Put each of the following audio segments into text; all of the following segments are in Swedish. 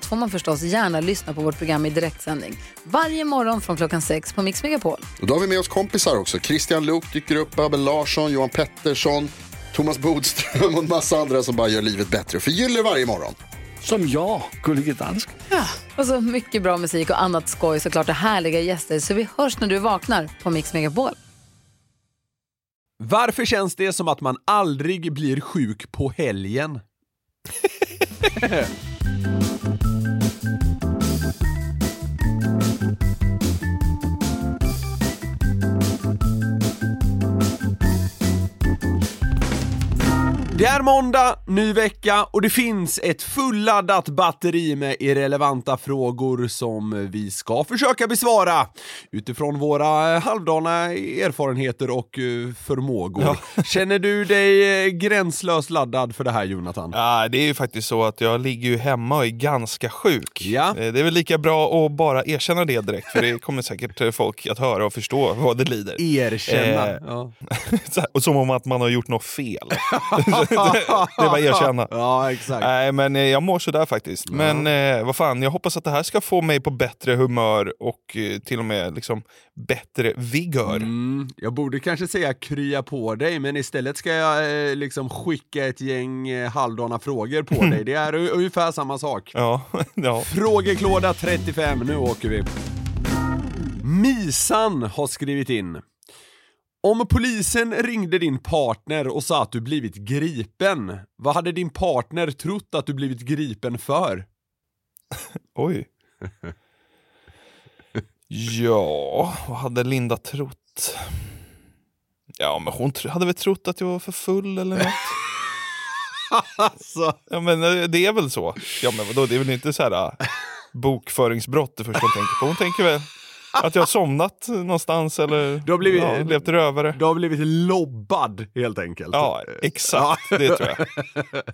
allt får man förstås gärna lyssna på vårt program i direktsändning. Varje morgon från klockan sex på Mix Megapol. Och då har vi med oss kompisar också. Christian Luuk dyker upp, Abel Larsson, Johan Pettersson, Thomas Bodström och en massa andra som bara gör livet bättre och förgyller varje morgon. Som jag, Gullige Dansken. Och så mycket bra musik och annat skoj såklart och härliga gäster. Så vi hörs när du vaknar på Mix Megapol. Varför känns det som att man aldrig blir sjuk på helgen? Det är måndag, ny vecka och det finns ett fulladdat batteri med irrelevanta frågor som vi ska försöka besvara utifrån våra halvdana erfarenheter och eh, förmågor. Känner du dig eh, gränslöst laddad för det här Jonathan? Ja, det är ju faktiskt så att jag ligger ju hemma och är ganska sjuk. Ja. Eh, Det är väl lika bra att bara erkänna det direkt, för det kommer säkert eh, folk att höra och förstå vad det lider. Erkänna. Eh, ja. Som om att man har gjort något fel. det är bara att erkänna. ja, exakt. Nej, men eh, jag mår sådär faktiskt. Men eh, vad fan, jag hoppas att det här ska få mig på bättre humör och eh, till och med liksom bättre vigör. Mm, jag borde kanske säga krya på dig, men istället ska jag eh, liksom skicka ett gäng eh, halvdana frågor på dig. Det är ungefär samma sak. Ja, ja. Frågeklåda 35, nu åker vi. Misan har skrivit in. Om polisen ringde din partner och sa att du blivit gripen, vad hade din partner trott att du blivit gripen för? Oj. Ja, vad hade Linda trott? Ja, men hon hade väl trott att jag var för full eller något. Alltså. Ja, men eh, det är väl så. Ja, men vadå, det är väl inte så här äh, bokföringsbrott det första hon tänker på. Hon tänker väl att jag har somnat någonstans eller Du har blivit- ja, levt rövare. Du har blivit lobbad helt enkelt. Ja, exakt. Det tror jag.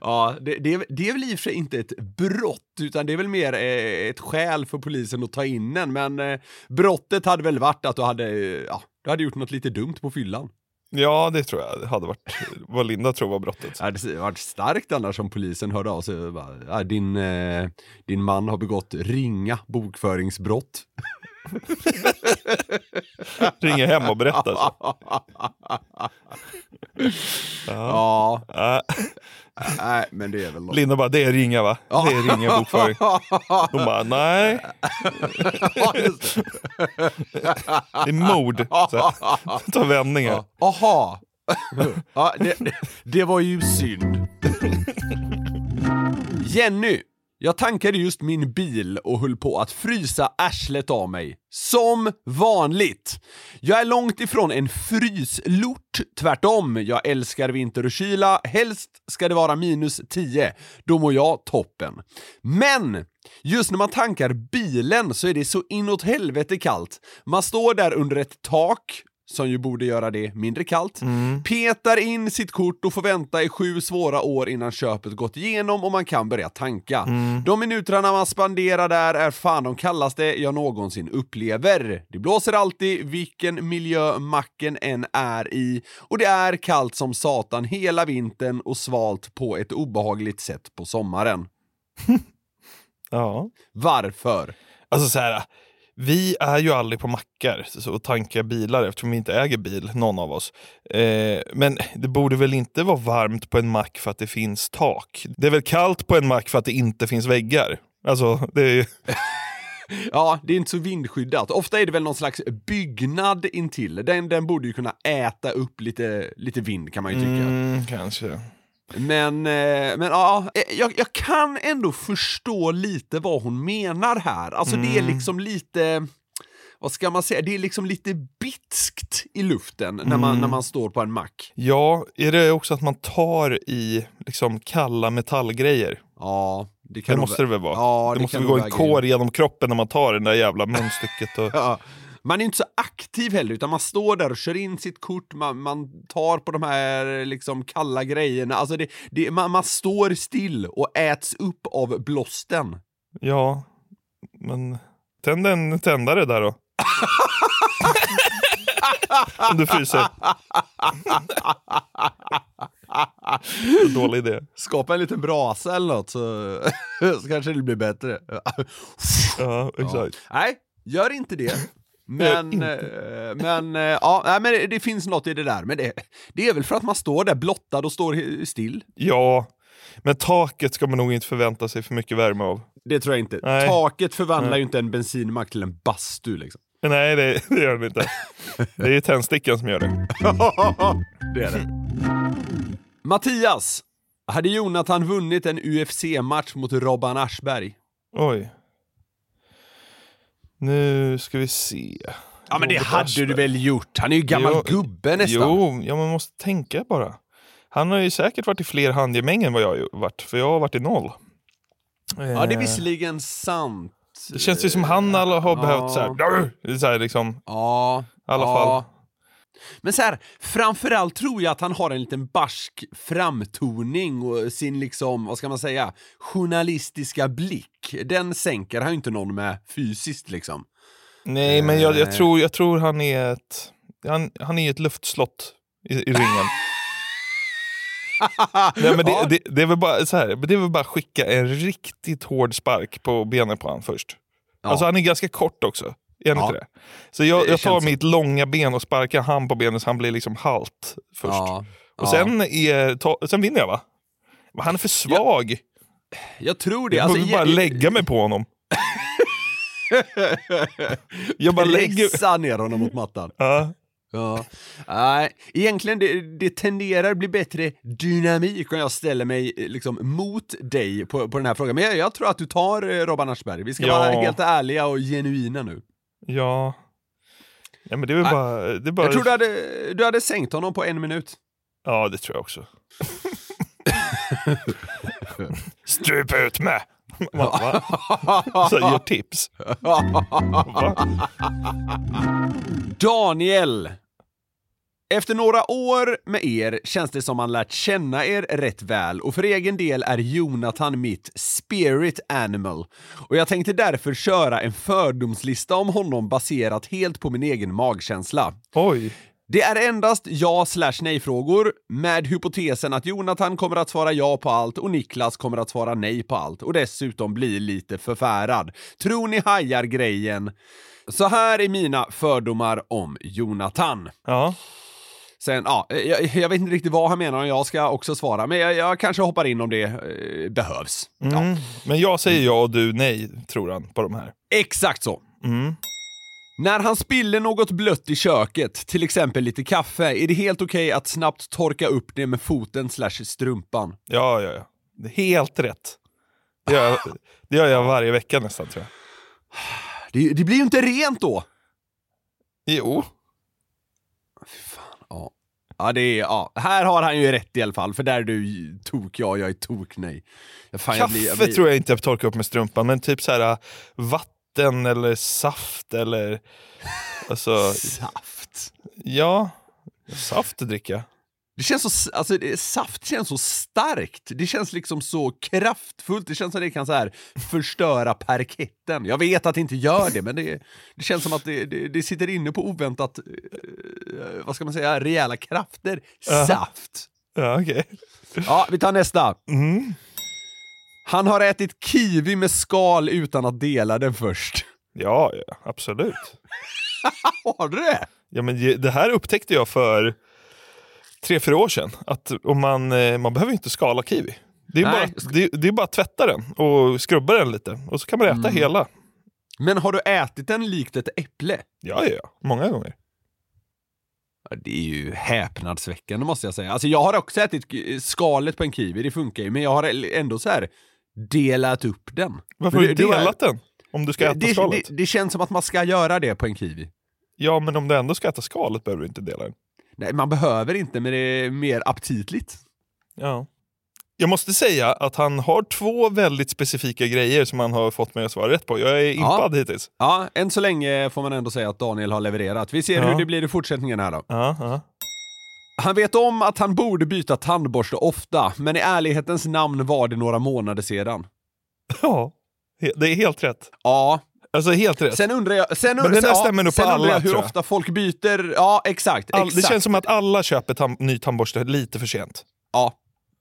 Ja, det, det, är, det är väl i och för sig inte ett brott, utan det är väl mer eh, ett skäl för polisen att ta in en. Men eh, brottet hade väl varit att du hade, eh, ja, du hade gjort något lite dumt på fyllan. Ja, det tror jag. Det hade varit vad Linda tror var brottet. Det hade varit starkt annars om polisen hörde av sig bara, din, eh, din man har begått ringa bokföringsbrott. Ringer hem och berättar. Så. Ja, nej, men det är väl något. Linda bara, det är ringa va? Det är ringa bokföring. Hon bara, nej, det. det är mord. Så här, Ta vändningar. Aha. Ja, det, det, det var ju synd. Jenny, jag tankade just min bil och höll på att frysa arslet av mig. Som vanligt. Jag är långt ifrån en fryslort. Tvärtom, jag älskar vinter och kyla. Helst ska det vara minus 10. Då mår jag toppen. Men Just när man tankar bilen så är det så inåt helvete kallt. Man står där under ett tak, som ju borde göra det mindre kallt, petar in sitt kort och får vänta i sju svåra år innan köpet gått igenom och man kan börja tanka. De minuterna man spenderar där är fan de kallaste jag någonsin upplever. Det blåser alltid, vilken miljö macken än är i, och det är kallt som satan hela vintern och svalt på ett obehagligt sätt på sommaren. Ja. Varför? Alltså så här, vi är ju aldrig på mackar och tankar bilar eftersom vi inte äger bil, någon av oss. Eh, men det borde väl inte vara varmt på en mack för att det finns tak? Det är väl kallt på en mack för att det inte finns väggar? Alltså, det är ju... Ja, det är inte så vindskyddat. Ofta är det väl någon slags byggnad intill. Den, den borde ju kunna äta upp lite, lite vind kan man ju tycka. Mm, kanske. Men, eh, men ja, eh, jag, jag kan ändå förstå lite vad hon menar här. Alltså det är liksom lite, vad ska man säga, det är liksom lite bitskt i luften när man, när man står på en mack. Ja, är det också att man tar i liksom kalla metallgrejer? Ja, Det, Det nog måste det väl vara? Ja, det, det måste kan väl gå en kår genom kroppen när man tar det där jävla munstycket. Och... Ja. Man är inte så aktiv heller, utan man står där och kör in sitt kort, man, man tar på de här liksom kalla grejerna. Alltså det, det, man, man står still och äts upp av blåsten. Ja, men tänd en tändare där då. Om du fryser. Dålig idé. Skapa en liten brasa eller något så, så kanske det blir bättre. Ja, exakt. Nej, gör inte det. Men, eh, men, eh, ja, men det- det finns något i det där. Men det, det är väl för att man står där blottad och står still. Ja, men taket ska man nog inte förvänta sig för mycket värme av. Det tror jag inte. Nej. Taket förvandlar Nej. ju inte en bensinmack till en bastu liksom. Nej, det, det gör den inte. Det är tändstickan som gör det. det är det. Mattias, hade Jonathan vunnit en UFC-match mot Robban Aschberg? Oj. Nu ska vi se. Ja men det Robert hade Aschberg. du väl gjort? Han är ju gammal Jo, gubbe nästan. Jo, ja, man måste tänka bara. Han har ju säkert varit i fler handgemäng än vad jag har varit, för jag har varit i noll. Ja det är Eh, visserligen sant. Det känns ju som han alla har Ja. behövt så här, så här liksom, Ja. i alla ja. fall. Men så här, framförallt tror jag att han har en liten barsk framtoning och sin liksom, vad ska man säga, journalistiska blick. Den sänker han ju inte någon med fysiskt liksom. Nej, men jag, jag, Eh. tror, jag tror han är ett, han, han är ett luftslott i, i ringen. Nej, men det, Ja. det, det, är väl bara, så här, det är väl bara skicka en riktigt hård spark på benen på han först. Ja. Alltså han är ganska kort också. Är han Ja. inte det? Så jag, Det jag tar mitt långa ben och sparkar han på benet så han blir liksom halt först. Ja. Och sen, är, ta, sen vinner jag va? Men han är för svag. Jag tror det. jag Alltså, behöver bara jag- lägga mig på honom. jag bara lägger... Pressa ner honom mot mattan. Ja. Ja. Nej, egentligen det, det tenderar bli bättre dynamik om jag ställer mig eh, liksom mot dig på, på den här frågan. Men jag, jag tror att du tar eh, Robban Aschberg. Vi ska Ja. vara helt ärliga och genuina nu. Ja. ja men det är väl bara... Det är bara... Jag tror du hade, du hade sänkt honom på en minut. Ja, det tror jag också. Strup ut med! Va? Va? Så ger tips. Daniel! Efter några år med er känns det som man lärt känna er rätt väl och för egen del är Jonathan mitt spirit animal. Och jag tänkte därför köra en fördomslista om honom baserat helt på min egen magkänsla. Oj. Det är endast ja slash nej-frågor med hypotesen att Jonathan kommer att svara ja på allt och Niklas kommer att svara nej på allt och dessutom bli lite förfärad. Tror ni hajar grejen? Så här är mina fördomar om Jonathan. Ja. Sen, ja, jag, jag vet inte riktigt vad han menar och jag ska också svara, men jag, jag kanske hoppar in om det eh, behövs. Ja, Mm. Men jag säger ja och du nej, tror han, på de här. exakt så. Mm. När han spiller något blött i köket, till exempel lite kaffe, är det helt okej att snabbt torka upp det med foten slash strumpan. Ja, ja, ja. Helt rätt. Det gör, jag, det gör jag varje vecka nästan, tror jag. Det, det blir ju inte rent då! Jo. Ja. Det är, ja, här har han ju rätt i alla fall, för där är du tok ja, jag är tok nej. Fan, jag Kaffe blir- jag blir- tror jag inte jag torkar upp med strumpan, men typ så här äh, vatten eller saft eller... Alltså, Saft. ja. Saft dricker jag. Det känns så, alltså det, saft känns så starkt, det känns liksom så kraftfullt, det känns som det kan så här förstöra parketten. Jag vet att det inte gör det, men det, det känns som att det, det, det sitter inne på oväntat, eh, vad ska man säga, rejäla krafter. Aha. Saft. Ja, okej. Ja, vi tar nästa. Mm. Han har ätit kiwi med skal utan att dela den först. Ja, ja, absolut. Har du det? Ja, men det här upptäckte jag för tre, fyra år sedan. Att om man, eh, man behöver inte skala kiwi. Det är, Nej. bara, det, det är bara att tvätta den och skrubba den lite. Och så kan man äta Mm. hela. Men har du ätit den likt ett äpple? Ja, ja. Många gånger. Ja, Det är ju häpnadsväckande måste jag säga. Alltså jag har också ätit skalet på en kiwi, det funkar ju, men jag har ändå så här delat upp den. Varför har du delat den? Om du ska äta det, skalet? det, det känns som att man ska göra det på en kiwi. Ja, men om du ändå ska äta skalet behöver du inte dela den. Nej, man behöver inte, men det är mer aptitligt. Ja. Jag måste säga att han har två väldigt specifika grejer som han har fått mig att svara rätt på. Jag är impad hittills. Ja, än så länge får man ändå säga att Daniel har levererat. Vi ser Ja. hur det blir i fortsättningen här då. Ja, ja. Han vet om att han borde byta tandborste ofta, men i ärlighetens namn var det några månader sedan. ja, det är helt rätt. Ja, Alltså helt rätt. sen undrar jag... Sen, Men det där stämmer nog på undrar alla, jag hur jag. ofta folk byter... Ja, exakt. All, exakt. det känns som att alla köper tam- ny tandborste lite för sent. Ja,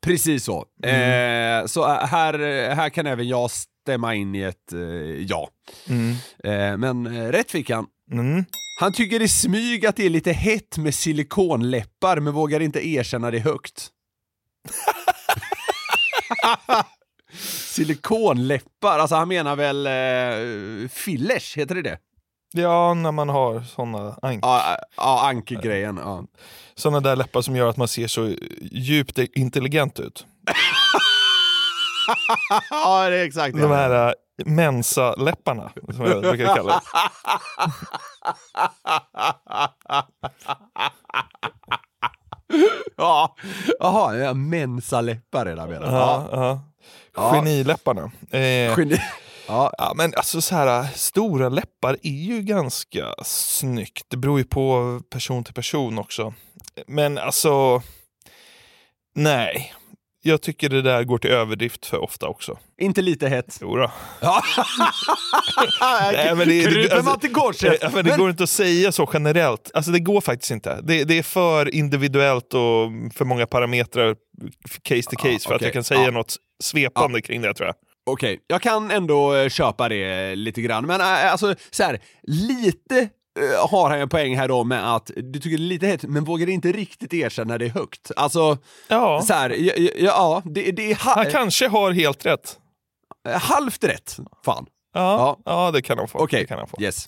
precis så. Mm. Eh, så eh, här, här kan även jag stämma in i ett eh, ja. Eh, men eh, rätt fick han. Mm. Han tycker i smyg att det är lite hett med silikonläppar men vågar inte erkänna det högt. Silikonläppar, alltså han menar väl eh, fillers, heter det det? Ja, när man har såna, ank- Ja, ja ankergrejen. Ja. såna där läppar som gör att man ser så djupt intelligent ut. ja, det är exakt De här äh, Mensa-läpparna, som jag brukar kalla det. Ja, jaha, ja, mensaläppar det menar Ja, ja. Geniläpparna. Eh, Geni. Ja, ja, men alltså så här, stora läppar är ju ganska snyggt. Det beror ju på person till person också. Men alltså, nej. Jag tycker det där går till överdrift för ofta också. inte lite hett. Jodå. Ja. Nej, men det, Kryper alltså, man till korset? Ja, men det går inte att säga så generellt. Alltså det går faktiskt inte. Det, det är för individuellt och för många parametrar, case to case, för att jag kan säga Ja. något svepande kring det tror jag. Okej, jag kan ändå eh, köpa det lite grann, men äh, alltså så här, lite eh, har han en poäng här då med att du tycker det är lite hett, men vågar inte riktigt erkänna det högt. Alltså, Ja, så här, ja, ja, ja det, det är ha, han kanske har helt rätt. eh, halvt rätt. Fan. Ja, ja. det kan han få. Okej, han få. yes.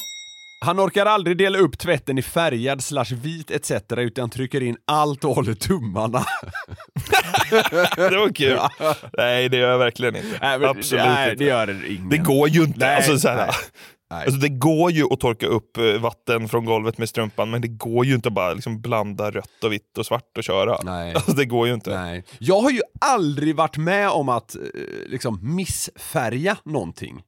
Han orkar aldrig dela upp tvätten i färgad slash vit etc. utan trycker in allt och håller tummarna. Det var kul. Nej, det gör jag verkligen inte. Nej, men- Absolut nej, inte. det gör det ingen. Det går ju inte. Nej, alltså, så här, nej. Alltså, det går ju att torka upp eh, vatten från golvet med strumpan, men det går ju inte att bara liksom blanda rött och vitt och svart och köra. Nej. Alltså, det går ju inte. Nej. Jag har ju aldrig varit med om att eh, liksom missfärga någonting.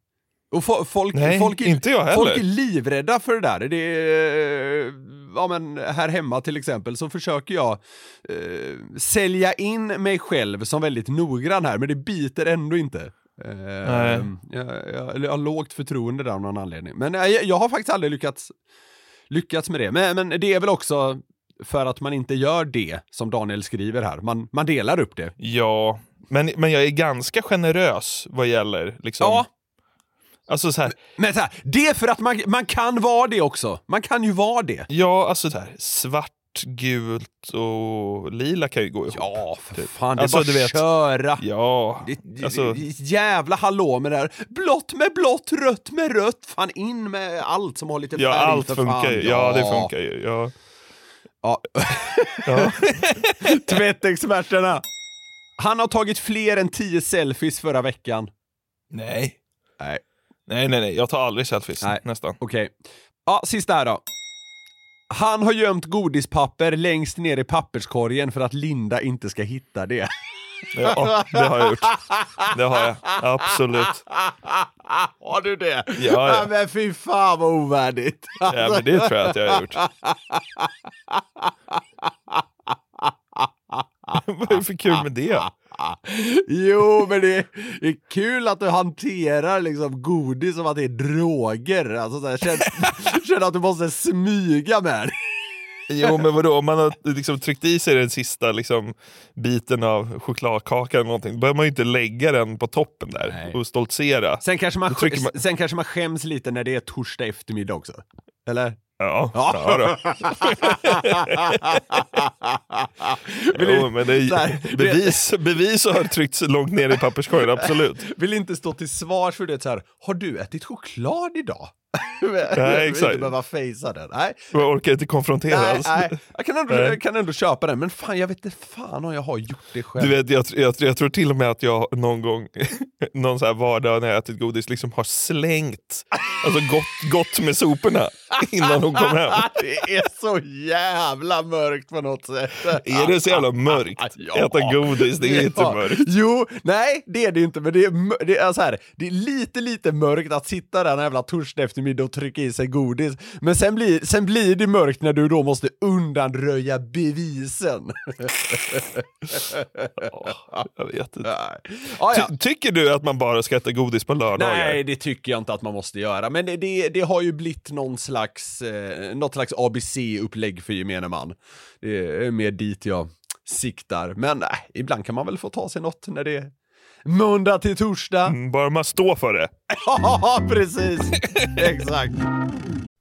Och fo- folk, Nej, folk, är, inte jag heller. folk är livrädda för det där. Det är, eh, ja, men här hemma till exempel så försöker jag eh, sälja in mig själv som väldigt noggrann här, men det biter ändå inte. Eh, jag, jag, jag har lågt förtroende där av någon anledning. Men jag, jag har faktiskt aldrig lyckats, lyckats med det. Men, men det är väl också för att man inte gör det som Daniel skriver här. Man, man delar upp det. Ja, men, men jag är ganska generös vad gäller liksom... Ja. Alltså så här, Men så här, det är för att man, man kan vara det också. Man kan ju vara det. ja, alltså så här, svart, gult och lila kan ju gå ihop. Ja, för Typ. fan. Det är Alltså, bara du vet- köra. Ja, Det, det, alltså, jävla hallå med det här. Blått med blått, rött med rött. Fan in med allt som har lite färg ja allt för funkar fan. ju. Ja, det funkar ju. Ja. Ja. Ja. Tvättexperterna. Han har tagit fler än tio selfies förra veckan. Nej. Nej. Nej, nej, nej. Jag tar aldrig selfies. Nej. Nästan. Okej. Ja, sista här då. Han har gömt godispapper längst ner i papperskorgen för att Linda inte ska hitta det. Ja, det har jag gjort. Det har jag. Absolut. Har du det? Ja, ja. Men fy fan vad ovärdigt. Ja, men det tror jag att jag har gjort. Vad är det för kul med det? Jo, men det är, det är kul att du hanterar liksom godis som att det är droger. Alltså, så här, känn, känn att du måste smyga med det. Jo men vadå, om man har liksom tryckt i sig den sista liksom, biten av chokladkakan eller någonting, då behöver man ju inte lägga den på toppen där Nej. och stoltsera. Sen kanske, man, man- sen kanske man skäms lite när det är torsdag eftermiddag också. Eller? Ja, Ja. då. Jo, men det är bevis, bevis har tryckts långt ner i papperskorgen, absolut. Vill inte stå till svars för det så här. har du ätit choklad idag? Nej, exakt. Inte behöva fejsa den. Nej, Jag orkar inte konfrontera nej, nej. Jag kan ändå, Nej. kan ändå köpa den, men fan jag vet inte fan om jag har gjort det själv. Du vet, jag, jag, jag tror till och med att jag någon gång, någon så här vardag när jag ätit godis, liksom har slängt, alltså gått, gått med soporna innan hon kom hem. det är så jävla mörkt på något sätt. Är det så jävla mörkt? Ja. Äta godis, det är inte Ja. mörkt. Jo, nej det är det inte, men det är, det är så här, det är lite, lite mörkt att sitta där en jävla torsdag eftermiddag och trycka i sig godis. Men sen blir, sen blir det mörkt när du då måste undanröja bevisen. Jag vet inte. Ah, ja. Ty, tycker du att man bara ska äta godis på lördagar? Nej, det tycker jag inte att man måste göra. Men det, det, har ju blivit någon slags, eh, något slags ABC-upplägg för gemene man. Det är mer dit jag siktar. Men nej, ibland kan man väl få ta sig något när det måndag till torsdag. Mm, Bara man står för det. Ja, precis! Exakt.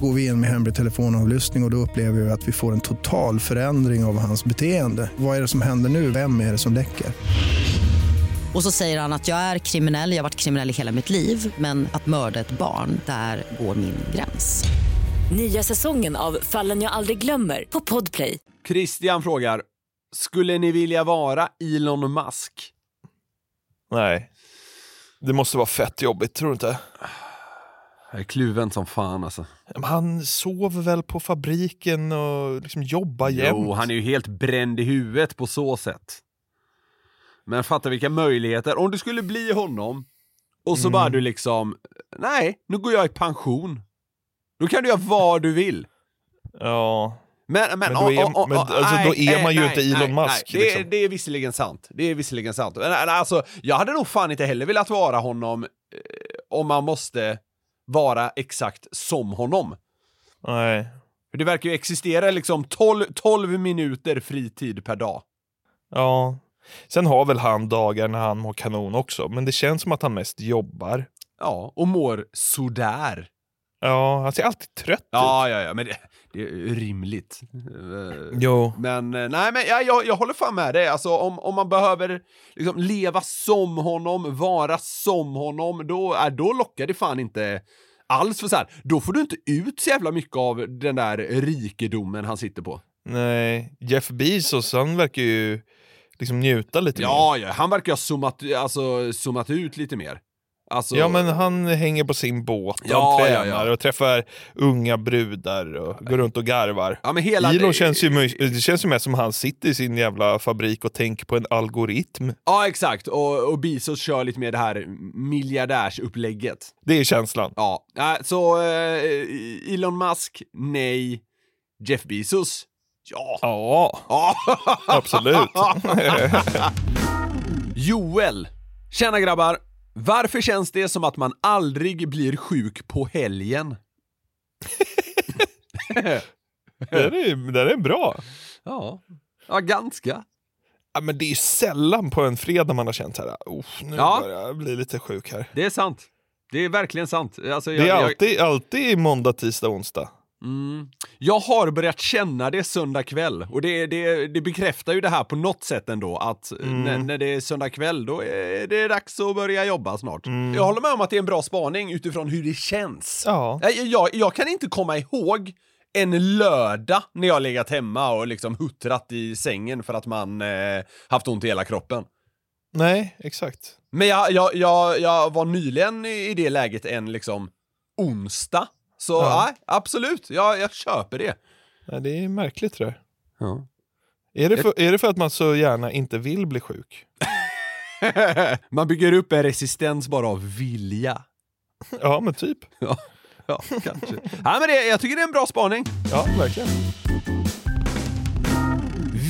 Går vi in med hemlig telefonavlyssning och, och då upplever vi att vi får en total förändring av hans beteende. Vad är det som händer nu? Vem är det som läcker? Och så säger han att jag är kriminell, jag har varit kriminell i hela mitt liv men att mörda ett barn, där går min gräns. Nya säsongen av Fallen jag aldrig glömmer på Podplay. Christian frågar, skulle ni vilja vara Elon Musk? Nej. Det måste vara fett jobbigt, tror du inte? Jag är kluven som fan alltså. Men Han sover väl på fabriken och liksom jobbar jämt? Jo, han är ju helt bränd i huvudet på så sätt. Men fatta vilka möjligheter. Om du skulle bli honom och så Mm. bara du liksom, nej, nu går jag i pension. Då kan du göra vad du vill. Ja. Men, men, Men då är- men alltså, då är man ju inte Elon Musk, Det, liksom. det är visserligen sant. Det är visserligen sant. Men, alltså, jag hade nog fan inte heller velat vara honom eh, om man måste vara exakt som honom. Nej. För det verkar ju existera liksom 12, 12 minuter fritid per dag. Ja. Sen har väl han dagar när han mår kanon också, men det känns som att han mest jobbar. Ja, och mår sådär. Ja, han ser alltid trött Ja, ja, ja, men det, det är rimligt. Eh, Jo. Men eh, nej, men jag, jag, jag håller fan med dig. Alltså om, om man behöver liksom leva som honom, vara som honom, då, äh, då lockar det fan inte alls för så här. Då får du inte ut så jävla mycket av den där rikedomen han sitter på. Nej, Jeff Bezos, han verkar ju liksom njuta lite mer. Ja, ja, han verkar ha zoomat, alltså, zoomat ut lite mer. Alltså, Ja men han hänger på sin båt Ja, han ja, tränar ja. och träffar unga brudar och går runt och garvar. Ja, men hela- Elon känns ju, det känns ju mest som han sitter i sin jävla fabrik och tänker på en algoritm. Ja, exakt. Och, och Bezos kör lite mer det här miljardärsupplägget. Det är känslan. Ja, äh, så eh, Elon Musk, nej. Jeff Bezos, ja. Ja, Ja, absolut. Joel. Tjena grabbar. Varför känns det som att man aldrig blir sjuk på helgen? den, är, den är bra. Ja, ja ganska. Ja, men det är ju sällan på en fredag man har känt så här, nu Ja. börjar jag bli lite sjuk här. Det är sant. Det är verkligen sant. Alltså, Det jag, är jag, alltid, alltid måndag, tisdag, onsdag. Mm, jag har börjat känna det söndag kväll och det, det, det bekräftar ju det här på något sätt ändå att Mm. när, när det är söndag kväll då är det dags att börja jobba snart. Mm. Jag håller med om att det är en bra spaning utifrån hur det känns. Ja. Jag, jag, jag kan inte komma ihåg en lördag när jag legat hemma och liksom huttrat i sängen för att man eh, haft ont i hela kroppen. Nej, exakt. Men jag, jag, jag, jag var nyligen i det läget en liksom onsdag. Så Ja. nej, absolut, jag, jag köper det. Ja, det är märkligt det där. Ja. Är det, för, är det för att man så gärna inte vill bli sjuk? Man bygger upp en resistens bara av vilja. Ja, men typ. Ja, ja kanske. Nej, men det, jag tycker det är en bra spaning. Ja, verkligen.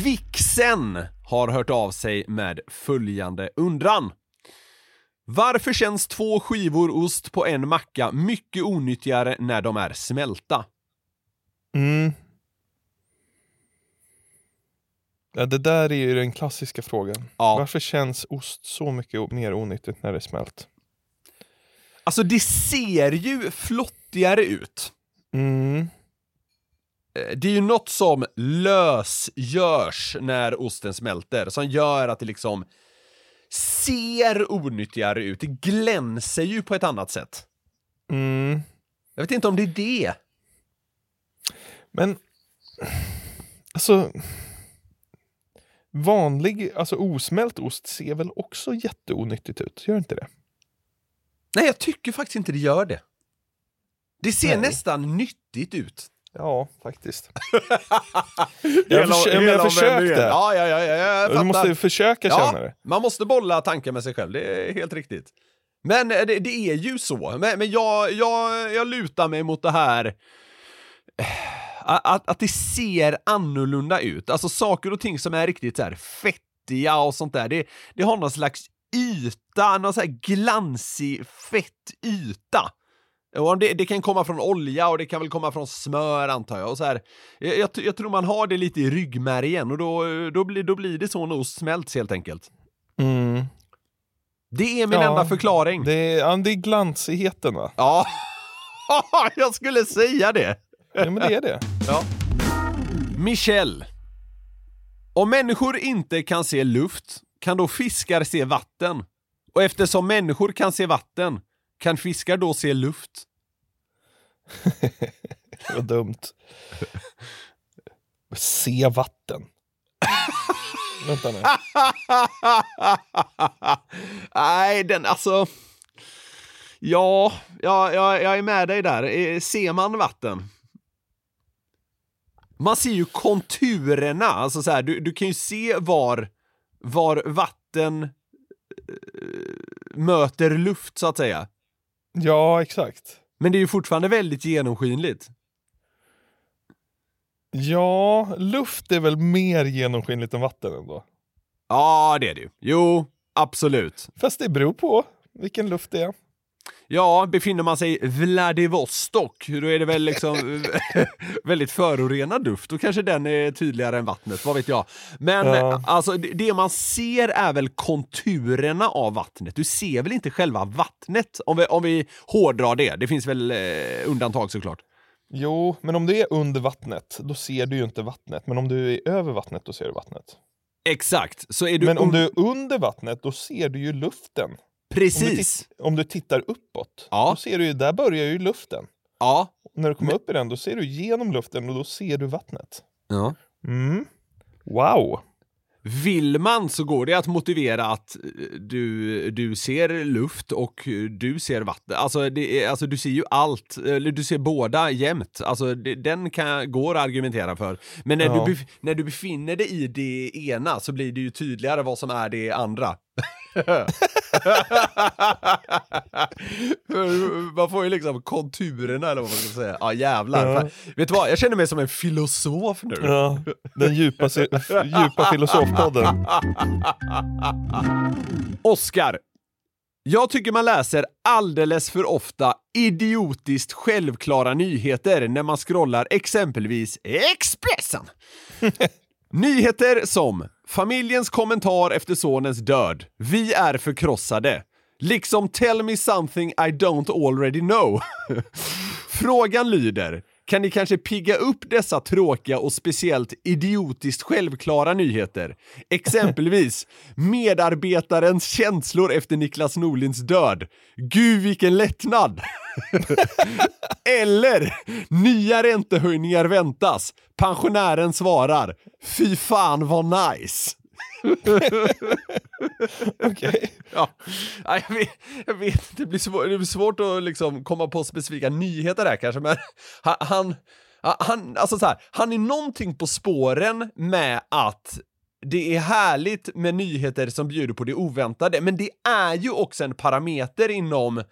Vixen har hört av sig med följande undran. Varför känns två skivor ost på en macka mycket onyttigare när de är smälta? Mm. Ja, det där är ju den klassiska frågan. Ja. Varför känns ost så mycket mer onyttigt när det är smält? Alltså det ser ju flottigare ut. Mm. Eh, Det är ju något som lösgörs när osten smälter, som gör att det liksom ser onyttigare ut. Det glänser ju på ett annat sätt. Mm. Jag vet inte om det är det. Men, alltså... Vanlig, alltså osmält ost ser väl också jätteonyttigt ut? Gör inte det? Nej, jag tycker faktiskt inte det gör det. Det ser Nej. nästan nyttigt ut. Ja, faktiskt. Hela- jag, förs- hela jag omvändningen. försökte. Ja, ja, ja, ja, jag du måste försöka Ja, känna det. Man måste bolla tankar med sig själv, det är helt riktigt. Men eh, det, det är ju så. Men, men jag, jag, jag lutar mig mot det här eh, att, att det ser annorlunda ut. Alltså saker och ting som är riktigt så här fettiga och sånt där, det, det har någon slags yta, någon så här glansig, fett yta. Och det, det kan komma från olja och det kan väl komma från smör antar jag. Och så här, jag, jag, jag tror man har det lite i ryggmärgen och då, då, blir, då blir det så när ost smälts helt enkelt. Mm. Det är min Ja, enda förklaring. Det är, ja, det är glansigheten va? Ja, jag skulle säga det. Ja, men det är det. Ja. Michel. Om människor inte kan se luft, kan då fiskar se vatten? Och eftersom människor kan se vatten, kan fiskar då se luft? Vad dumt. Se vatten. Vänta nu. Nej, den alltså... Ja, ja, ja, jag är med dig där. Eh, Ser man vatten? Man ser ju konturerna, alltså så här, du, du kan ju se var, var vatten eh, möter luft så att säga. Ja, exakt. Men det är ju fortfarande väldigt genomskinligt. Ja, luft är väl mer genomskinligt än vatten ändå. Ja, det är det ju. Jo, absolut. Fast det beror på vilken luft det är. Ja, befinner man sig i Vladivostok, då är det väl liksom väldigt förorenad luft. Då kanske den är tydligare än vattnet, vad vet jag. Men Ja. alltså, det, man ser är väl konturerna av vattnet. Du ser väl inte själva vattnet? Om vi, om vi hårdrar det. Det finns väl eh, undantag såklart. Jo, men om du är under vattnet, då ser du ju inte vattnet. Men om du är över vattnet, då ser du vattnet. Exakt, så är du... men om du är under vattnet, då ser du ju luften. Om du, Precis. om du tittar uppåt, Ja. då ser du ju, där börjar ju luften. Ja. Och när du kommer upp i den, då ser du genom luften och då ser du vattnet. ja. Mm. Wow! Vill man så går det att motivera att eh, du, du ser luft och du ser vatten. Alltså, det alltså du ser ju allt, eller du ser båda jämt. Alltså det, den kan, går att argumentera för. Men när, Ja. du, när du befinner dig i det ena så blir det ju tydligare vad som är det andra. man får ju liksom konturerna eller vad man ska säga. Ja jävlar. Ja. Vet du vad, jag känner mig som en filosof nu. Ja, den djupa, djupa filosofpodden. Oscar. Jag tycker man läser alldeles för ofta idiotiskt självklara nyheter när man scrollar exempelvis Expressen. Nyheter som Familjens kommentar efter sonens död. Vi är förkrossade. Liksom tell me something I don't already know. Frågan lyder, kan ni kanske pigga upp dessa tråkiga och speciellt idiotiskt självklara nyheter? Exempelvis medarbetarens känslor efter Niklas Norlins död. Gud vilken lättnad! Eller nya räntehöjningar väntas. Pensionären svarar, fy fan vad nice. Okej. Ja, Nej, jag, vet, jag vet inte, det blir, svår, det blir svårt att liksom komma på specifika nyheter där kanske, men han, han, alltså så här, han är någonting på spåren med att det är härligt med nyheter som bjuder på det oväntade, men det är ju också en parameter inom eh,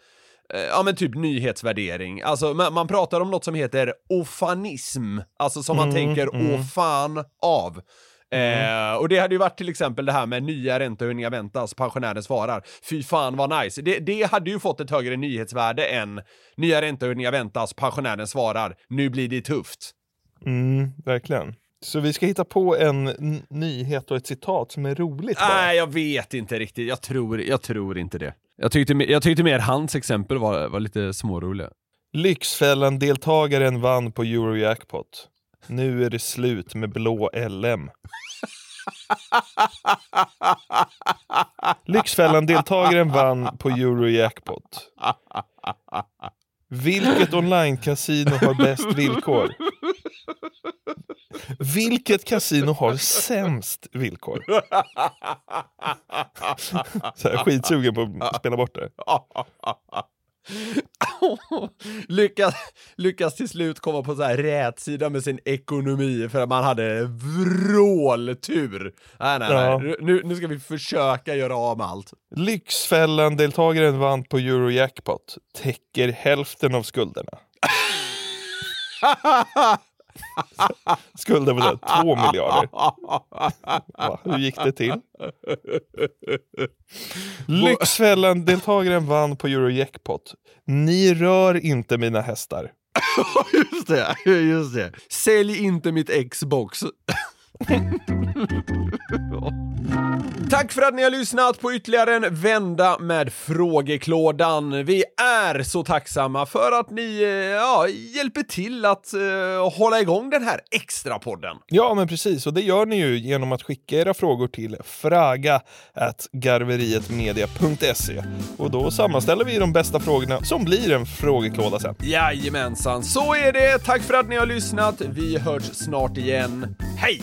Ja men typ nyhetsvärdering, alltså man, man pratar om något som heter ofanism, alltså som man Mm, tänker mm. å fan av. Eh, och det hade ju varit till exempel det här med nya räntehöjningar väntas, pensionären svarar. Fy fan vad nice. Det, det hade ju fått ett högre nyhetsvärde än nya räntehöjningar väntas, pensionären svarar. Nu blir det tufft. Mm, verkligen. Så vi ska hitta på en nyhet och ett citat som är roligt bara. Nej, jag vet inte riktigt. Jag tror, jag tror inte det. Jag tyckte, jag tyckte mer hans exempel var, var lite småroliga. Lyxfällan-deltagaren vann på Eurojackpot. Nu är det slut med blå LM. Lyxfällan-deltagaren vann på Eurojackpot. Vilket online-casino har bäst villkor? Vilket kasino har sämst villkor? Så här, skitsugen på att spela bort det. lyckas, lyckas till slut komma på så här rätt sida med sin ekonomi för att man hade vråltur. Nej, nej, Ja. nej. Nu, nu ska vi försöka göra av med allt. Lyxfällan-deltagaren vann på Eurojackpot. Täcker hälften av skulderna. Skulden så här, två miljarder. Va, hur gick det till? Lyxfällan-deltagaren vann på Eurojackpot. Ni rör inte mina hästar. just det, just det. Sälj inte mitt Xbox. Tack för att ni har lyssnat på ytterligare en vända med frågeklådan. Vi är så tacksamma för att ni eh, ja, hjälper till att eh, hålla igång den här extra podden. Ja, men precis. Och det gör ni ju genom att skicka era frågor till fraga.garverietmedia.se. Och då sammanställer vi de bästa frågorna som blir en frågeklåda sen. Jajamensan, så är det. Tack för att ni har lyssnat. Vi hörs snart igen. Hej!